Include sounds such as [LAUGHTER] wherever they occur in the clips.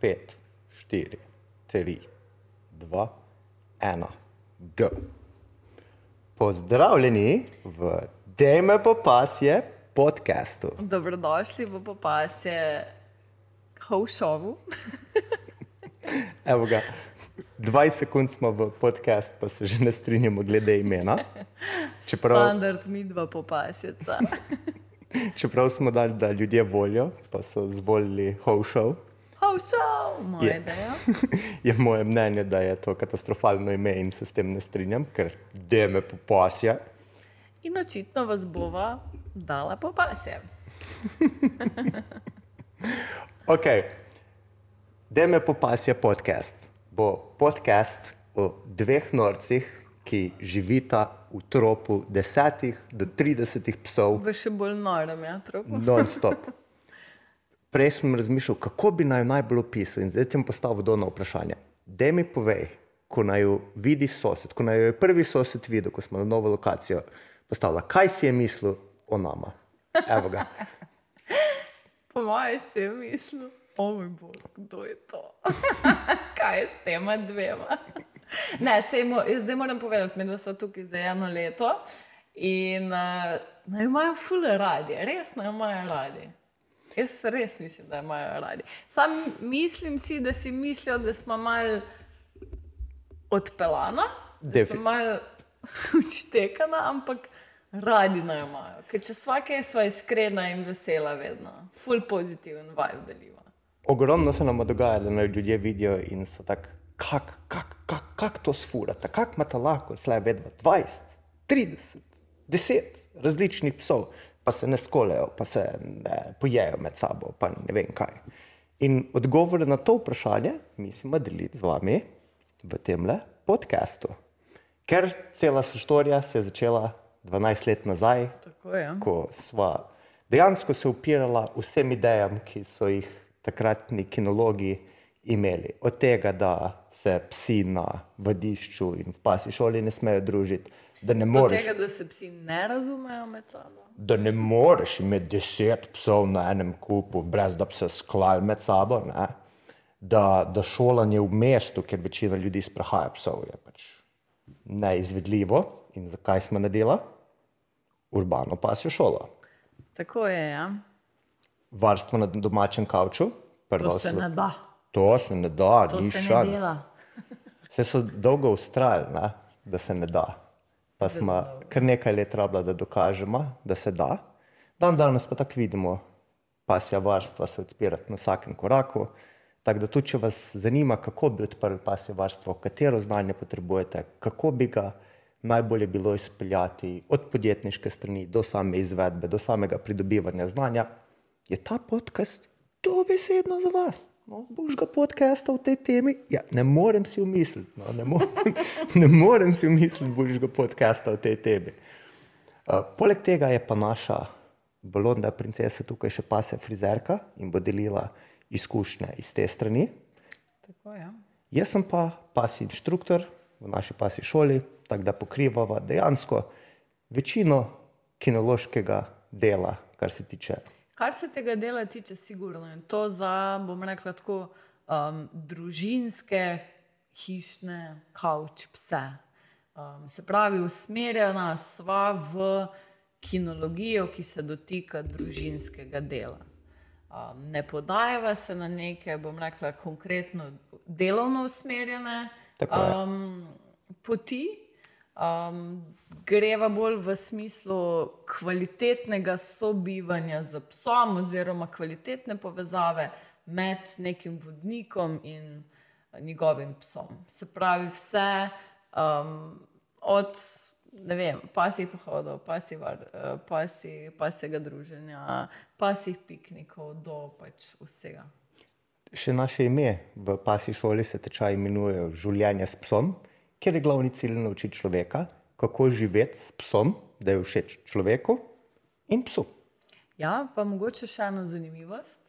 5, 4, 3, 2, 1, go. Pozdravljeni v Dejme popasje podkastu. Dobrodošli v popasje Howshovu. [LAUGHS] Evo ga, 20 sekund smo v podkastu, pa se že ne strinjamo glede imena. [LAUGHS] Čeprav, Standard mi dva popasjeca. [LAUGHS] čeprav smo dali, da ljudje volijo, pa so zvolili Howshov. Howshov, moja Je. ideja. [LAUGHS] Je moje mnenje, da je to katastrofalno ime in se s tem ne strinjam, ker Dejme popasje. In očitno vas bova dala popasje. [LAUGHS] Ok, Dejme popasje podcast. Bo podcast o dveh norcih, ki živita v tropu desetih do tridesetih psov V še bolj norem, ja, tropu. non-stop. Prej sem razmišljal, kako bi naj jo najbolj opisal in zdaj bom postavil dolno vprašanje. Dej mi povej, ko naj jo vidi sosed, ko naj jo je prvi sosed videl, ko smo na novo lokacijo postavili, kaj si je mislil o nama. Evo ga. [LAUGHS] Po mojem si je mislil, o moj bog, kdo je to? [LAUGHS] Kaj je s tema dvema? [LAUGHS] Ne, sej mo, jaz zdaj moram povedati, mi smo tukaj za eno leto in uh, naj jo imajo fule radi, res naj jo imajo radi. Jaz res mislim, da jo imajo radi. Sam mislim si, da si mislijo, da smo mal odpeljana, da smo mal učtekana, [LAUGHS] ampak radi naj jo imajo. Ker če svake sva iskrena in vesela vedno, full pozitiven vibe deliva. Ogromno se nam dogaja, da naj ljudje vidijo in so tako, kako kak, kak, kak to sfurata, kako imata lahko tle vedva 20, 30, 10 različnih psov, pa se ne skolejo, pa se ne pojejo med sabo, pa ne vem kaj. In odgovore na to vprašanje mislimo deliti z vami v temle podkastu. Ker cela storija se je začela 12 let nazaj, Tako je. ko sva dejansko se upirala vsem idejam, ki so jih takratni kinologi imeli. Od tega, da se psi na vadišču in v pasi šoli ne smejo družiti, da ne Od moreš, tega, da se psi ne razumejo med sabo. da ne moreš imeti deset psov na enem kupu, brez da bi se sklali med sabo. Ne? Da, da šolanje v mestu, kjer večina ljudi sprehaja psov, je pač neizvedljivo. In zakaj smo naredili? Urbano pasjo šolo. Tako je, ja. varstvo na domačem kavču. To prvo se ne da. To se ne da, To ni šans. Vse so dolgo ustrajali, ne, da se ne da. Pa smo kar nekaj let rabili, da dokažemo, da se da. Dan danes pa tako vidimo, pasja varstva se odpirati na vsakem koraku. Tako da tudi, če vas zanima, kako bi odprli pasje varstvo, katero znanje potrebujete, kako bi ga najbolje bilo izpeljati od podjetniške strani do same izvedbe, do samega pridobivanja znanja, je ta podcast dobesedno za vas. No, boš ga podcasta v tej temi? Ja, ne morem si umisliti. No, ne, morem, [LAUGHS] ne morem si umisliti, boš ga podcasta v tej temi. Uh, poleg tega je pa naša blonda princesa tukaj še pase frizerka in bo delila izkušnje iz te strani. Tako je. Jaz sem pa pasi inštruktor v naši pasi šoli, tako da pokrivava dejansko večino kinološkega dela, kar se tiče Kar se tega dela tiče, sigurno je to za, bom rekla tako, um, družinske, hišne, kavč pse. Um, se pravi, usmerjena sva v kinologijo, ki se dotika družinskega dela. Um, ne podajava se na neke, bom rekla, konkretno delovno usmerjene um, poti, um, greva bolj v smislu kvalitetnega sobivanja z psom, oziroma kvalitetne povezave med nekim vodnikom in njegovim psom. Se pravi, vse um, od vem, pasjih pohodov, pasji var, eh, pasji, pasjega druženja, pasjih piknikov, do pač vsega. Še naše ime v pasi šoli se tečaj imenuje Življenje s psom, kjer je glavni cilj naučiti človeka, kako živeti s psom, da je všeč človeku in psu. Ja, pa mogoče še ena zanimivost.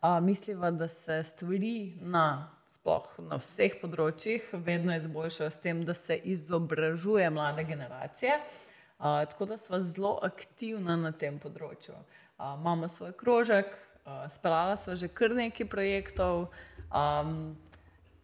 Uh, misliva, da se stvari na, sploh na vseh področjih vedno izboljšajo s tem, da se izobražuje mlade generacije. Uh, tako da smo zelo aktivni na tem področju. Uh, imamo svoj krožek, uh, speljala smo že kar nekaj projektov, Um,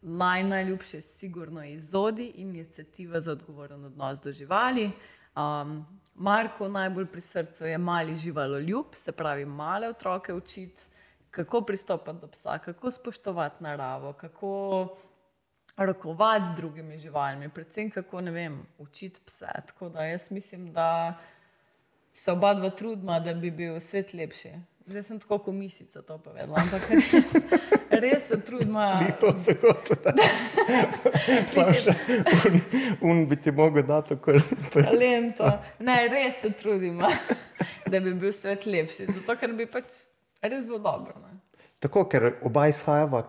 naj najljubše je sigurno izodi inicijativa za odgovoren odnos do živali. Um, Marko najbolj pri srcu je mali živaloljub, se pravi male otroke učiti, kako pristopati do psa, kako spoštovati naravo, kako rokovati z drugimi živalmi, predvsem kako ne vem, učiti pse. Tako da jaz mislim, da se oba dva trudima, da bi bil svet lepši. Zdaj sem tako kot misica to povedala, ampak res, res se trudima. [LAUGHS] Ni to se hoče reči. [LAUGHS] Sam še un, un bi ti mogel dati tako talento. Ne, res se trudima, [LAUGHS] da bi bil svet lepši. Zato, ker bi pač res bilo dobro. Ne? Tako, ker oba izhajava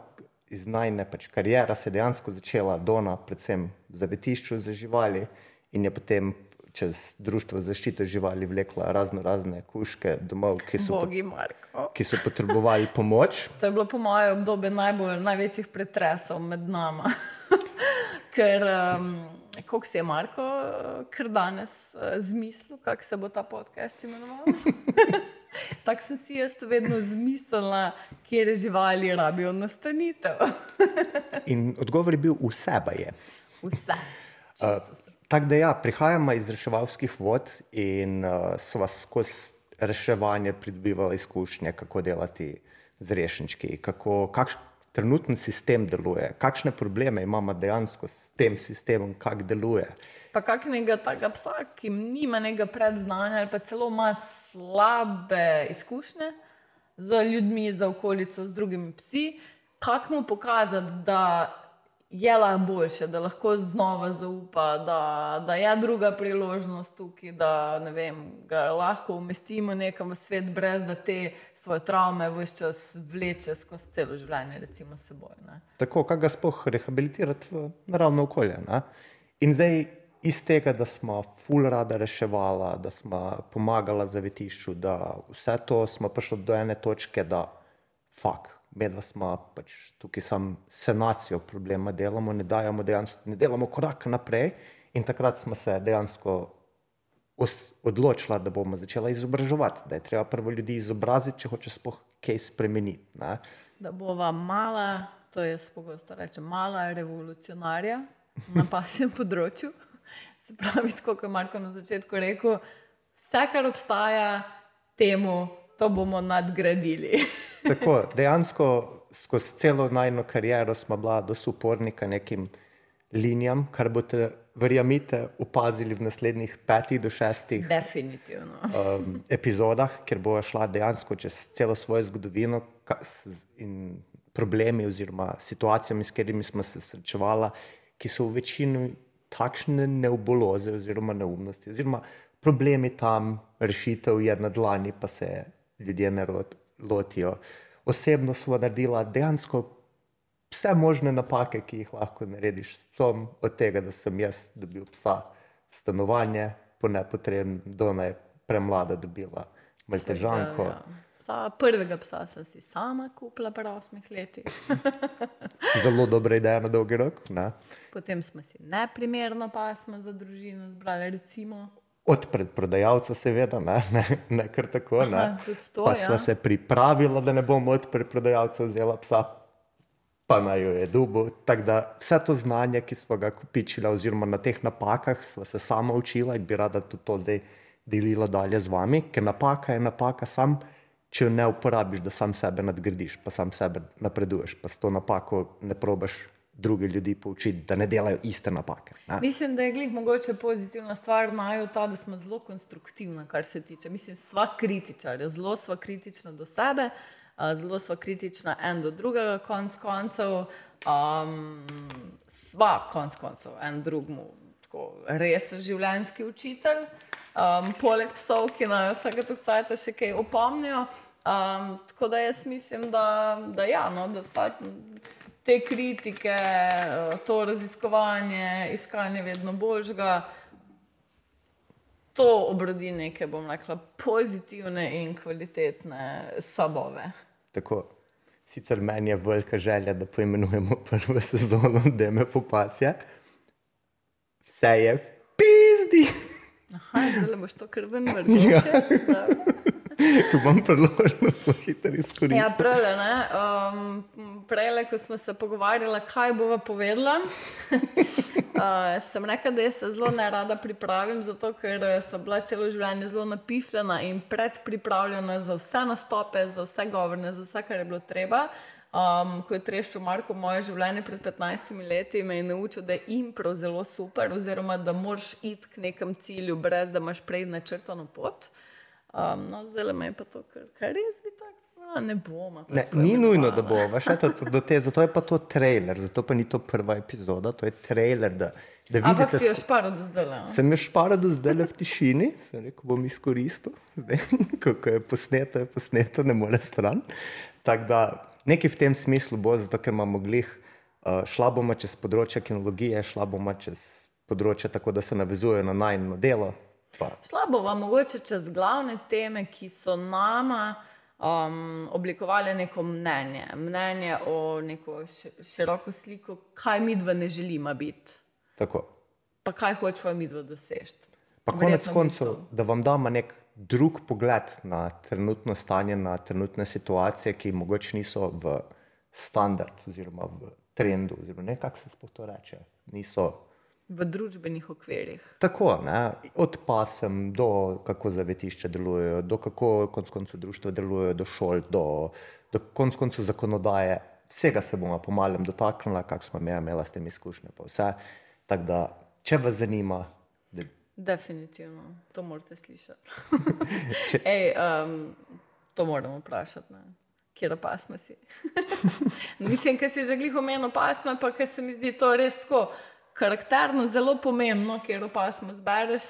iz najne pač karijera, se je dejansko začela dona, predvsem v zavetišču za živali in je potem čez Društvo zaščite živali vlekla razno razne kuške domov, ki so, Bogi, ki so potrebovali pomoč. To je bilo po mojem obdobju najbolj, največjih pretresov med nami. [LAUGHS] Ker, um, kako se je Marko, ker danes uh, zmislil, kako se bo ta podcast imenoval. [LAUGHS] Tako sem si jaz vedno zmislila, kje je živali rabijo nastanitev. [LAUGHS] In odgovor je bil: vse je. Vse. Uh, Tako da ja, prihajamo iz reševalskih vod in uh, smo skozi reševanje pridobivali izkušnje, kako delati z rešnički, kako kakšen trenutni sistem deluje, kakšne probleme imamo dejansko s tem sistemom, kako deluje. Pa kakšnega takega psa, ki nima nekega predznanja ali pa celo ima slabe izkušnje z ljudmi, z okolico, z drugimi psi, kako mu pokazati, da je lahko boljše, da lahko znova zaupa, da, da je druga priložnost tukaj, da vem, ga lahko umestimo nekam v svet, brez da te svoje travme vse čas vleče skozi celo življenje, recimo seboj. Ne. Tako, kako ga spoh rehabilitirati v naravno okolje. Ne? In zdaj. Iz tega, da smo ful rada reševala, da smo pomagali zavetišču, da vse to smo prišli do ene točke, da fuk, medva smo pač tukaj samo senacijo problema delamo, ne, dejansko, ne delamo korak naprej. In takrat smo se dejansko odločili, da bomo začeli izobraževati, da je treba prvo ljudi izobraziti, če hoče spoh kaj spremeniti. Ne. Da bova mala, to je spogosto reče, mala revolucionarja na pasjem [LAUGHS] področju. Se pravi, kot je Marko na začetku rekel, vse, kar obstaja, temu to bomo nadgradili. [LAUGHS] Tako, dejansko skozi celo najno kariero smo bila do supornika nekim linijam, kar boste, verjamite, opazili v naslednjih petih do šestih um, epizodah, ker bo šla dejansko čez celo svojo zgodovino in problemi oziroma situacijami, s katerimi smo se srečevali, ki so v večini takšne neoboloze oziroma neumnosti. Oziroma problemi tam, rešitev je na dlani, pa se ljudje ne lotijo. Osebno smo naredili dejansko vse možne napake, ki jih lahko narediš. Som od tega, da sem jaz dobil psa v stanovanje, po nepotrebnem, do naj premlada dobila maltežanko. Ja. Psa, prvega psa sem si sama kupila, pa osmih letih. [LAUGHS] Zelo dobra ideja na dolgi rok. Ne? Potem smo si neprimerno pasmo za družino zbrali, recimo od predprodajalca, seveda, ne, ne, ne kar tako. Ne. Aha, to, pa smo ja. se pripravili, da ne bomo od predprodajalca vzeli psa, pa naj jo je dubo. Tako da vse to znanje, ki smo ga kupičili, oziroma na teh napakah, smo se sama učila in bi rada tudi to zdaj delila dalje z vami, ker napaka je napaka sam. Če jo ne uporabiš, da sam sebe nadgradiš, pa sam sebe napreduješ, pa s to napako ne probaš druge ljudi poučiti, da ne delajo iste napake. Ne? Mislim, da je glih mogoče pozitivna stvar najo ta, da smo zelo konstruktivni, kar se tiče. Mislim, sva kritičarja, zelo sva kritična do sebe, zelo sva kritična en do drugega, konc koncev, um, sva konc koncev en drugmu. Res je življenjski učitelj, um, poleg psov, ki naj vsake tukaj še kaj opomnijo. Um, tako da jaz mislim, da, da, ja, no, da vsak te kritike, to raziskovanje, iskanje vedno boljšega, to obrodi neke, bom rekla, pozitivne in kvalitetne sabove. Tako. Sicer meni je velika želja, da poimenujemo prvo sezono, da me popasja. Vse je v pizdi. Aha, zdaj boš to kar ven [LAUGHS] vrnil. Ja. [LAUGHS] Ko bom priložnost, bo hitro izkoristil. Ja, prav, ne. Um, Prej, ko smo se pogovarjali, kaj bova povedala, uh, [LAUGHS] sem rekla, da se zelo nerada pripravim, zato ker sem bila celo življenje zelo napifljena in predpripravljena za vse nastope, za vse govorne, za vse, kar je bilo treba. Um, ko je trešil Marko moje življenje pred 15 leti, me je naučil, da je impro zelo super, oziroma da moraš iti k nekem cilju, brez da imaš prej načrtano pot. Um, no, zdaj le me je pa to, kar, kar res bi tako. Ne bomo. Ne, ni nujno, da bo. Te, zato je pa to trailer, zato pa ni to prva epizoda, to je trailer. Da, da vidite, Ampak si jo šparil do zdaj. No? Sem jo šparil do zdaj v tišini, sem rekel, bom izkoristil. Zdaj, [LAUGHS] ko je posneto, je posneto, ne more stran. Tako da nekaj v tem smislu bo, zato ker imamo glih, uh, šla bomo čez področje kinologije, šla bomo čez področje tako, da se navezujejo na najno delo. Pa. Šla bomo mogoče čez glavne teme, ki so nama. Um, oblikovali neko mnenje, mnenje o neko široko sliko, kaj mi dva ne želimo biti. Tako. Pa kaj hočemo mi dva doseči. Pa konec koncev, da vam damo nek drug pogled na trenutno stanje, na trenutne situacije, ki mogoče niso v standardu, oziroma v trendu, oziroma kako se sploh to reče. Niso v družbenih okvirih. Tako, ne? od pasem do kako zavetišče delujejo, do kako konc koncev društva delujejo, do šol, do, do konc koncev zakonodaje. Vsega se bomo pomalem dotaknili, kak smo imeli s tem izkušnje. Tako da, če vas zanima, Definitivno, to morate slišati. [LAUGHS] Ej, um, to moramo vprašati, kje pa smo si. [LAUGHS] Mislim, da si že glih omenil pasme, pa ker se mi zdi to res tako karakterno, zelo pomembno, kje pa smo zbereš,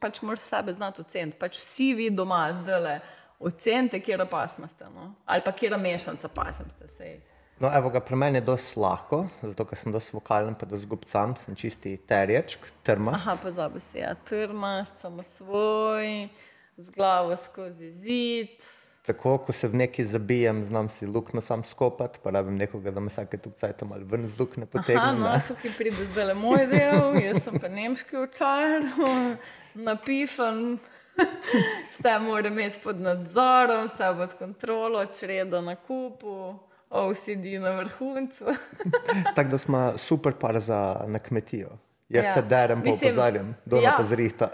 pač moraš sebe znati oceniti. Pač vsi vi doma zdaj le ocenite, kje pa smo ste, no? ali pa kje mešanca pasem ste se. No, evo ga, pri meni je dosti lahko, zato ker sem dosti vokalen, pa dosti gobcam, sem čisti terječk, trmast. Aha, pozabi se, ja, trmast, samo svoj, z glavo skozi zid. Tako, ko se v neki zabijem, znam si lukno sam skopati, pa rabim nekoga, da me vsake tu cajt malo ven z lukne potegne. Aha, no, tukaj pride zdaj le moj del, jaz sem pa nemški očar, [LAUGHS] napifan. [LAUGHS] Vse mora imeti pod nadzorom, vse pod kontrolo, čredo na kupu. OCD na vrhuncu. [LAUGHS] Tako da smo super par za na kmetijo. Jaz ja. se derem, pa opozarjam, da ja. pa zrihta.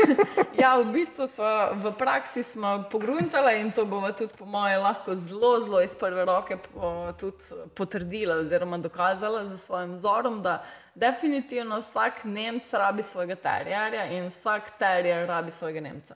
[LAUGHS] ja, v bistvu smo v praksi pogruntali in to bomo tudi, po moje, lahko zelo, zelo iz prve roke potrdili oziroma dokazali za svojim vzorom, da definitivno vsak Nemec rabi svojega terjerja in vsak terjer rabi svojega Nemca.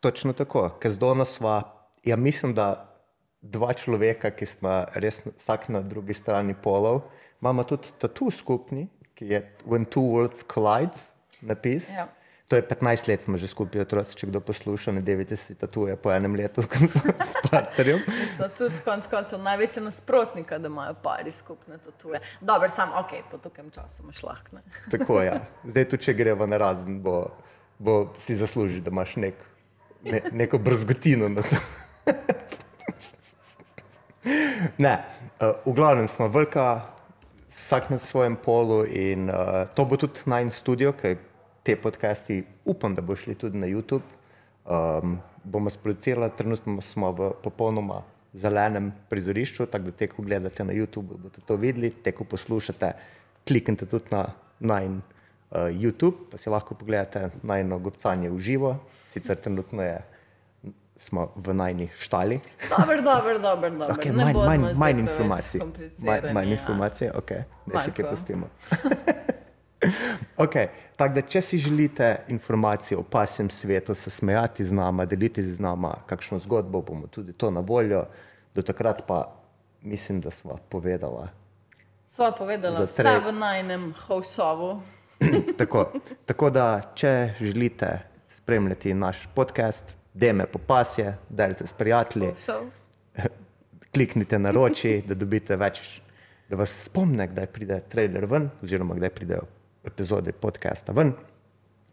Točno tako, ker zdaj nas sva, ja mislim, da dva človeka, ki smo res vsak na drugi strani polov. Imamo tudi tatu skupni, ki je When Two Worlds Collide, napis. Ja. To je 15 let, smo že skupaj, otroci, če kdo posluša, ne 90 tatuje po enem letu, [LAUGHS] s partnerjem. Smo tudi konec koncev največji nasprotnika, da imajo pari skupne tatuje. Dobro, sam ok, po tokem času imaš lahko. [LAUGHS] Tako je. Ja. Zdaj tu, če greva na razen, bo, bo si zasluži, da imaš nek, ne, neko brzgotino na sebi. [LAUGHS] Ne, uh, v glavnem smo velika, vsak na svojem polu in uh, to bo tudi najn studio, ker te podcasti upam, da bo šli tudi na YouTube. Um, bomo sproducirali, trenutno smo v popolnoma zelenem prizorišču, tako da te, ko gledate na YouTube, boste to videli, te, ko poslušate, kliknite tudi na najn uh, YouTube, pa si lahko pogledate najno gobcanje v živo, sicer trenutno je smo v najni štali. Dobro, dobro, dobro. Okay, manj manj, manj informacij. Manj, manj informacij, ok, da še kaj pustimo. [LAUGHS] okay, tak, če si želite informacije o pasem svetu, se smejati z nama, deliti z nama, kakšno zgodbo bomo tudi to na voljo. Do takrat pa mislim, da smo povedali. Sva povedala, vse v najnem hošovu. [CLEARS THROAT] tako, tako da, če želite spremljati naš podcast, deme po pasje, delite s prijatelji. [LAUGHS] Kliknite na roči, da dobite več, da vas spomne, kdaj pride trailer ven, oziroma kdaj pridejo epizode podcasta ven.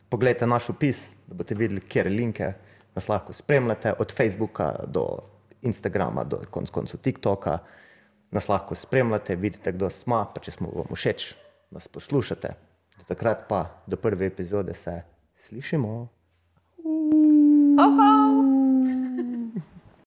Poglejte naš opis, da boste videli, kje linke nas lahko spremljate, od Facebooka do Instagrama, do konc koncu TikToka. Nas lahko spremljate, vidite, kdo smo, pa če smo vam všeč, nas poslušate. Do takrat pa, do prve epizode se slišimo. Uh. Oh,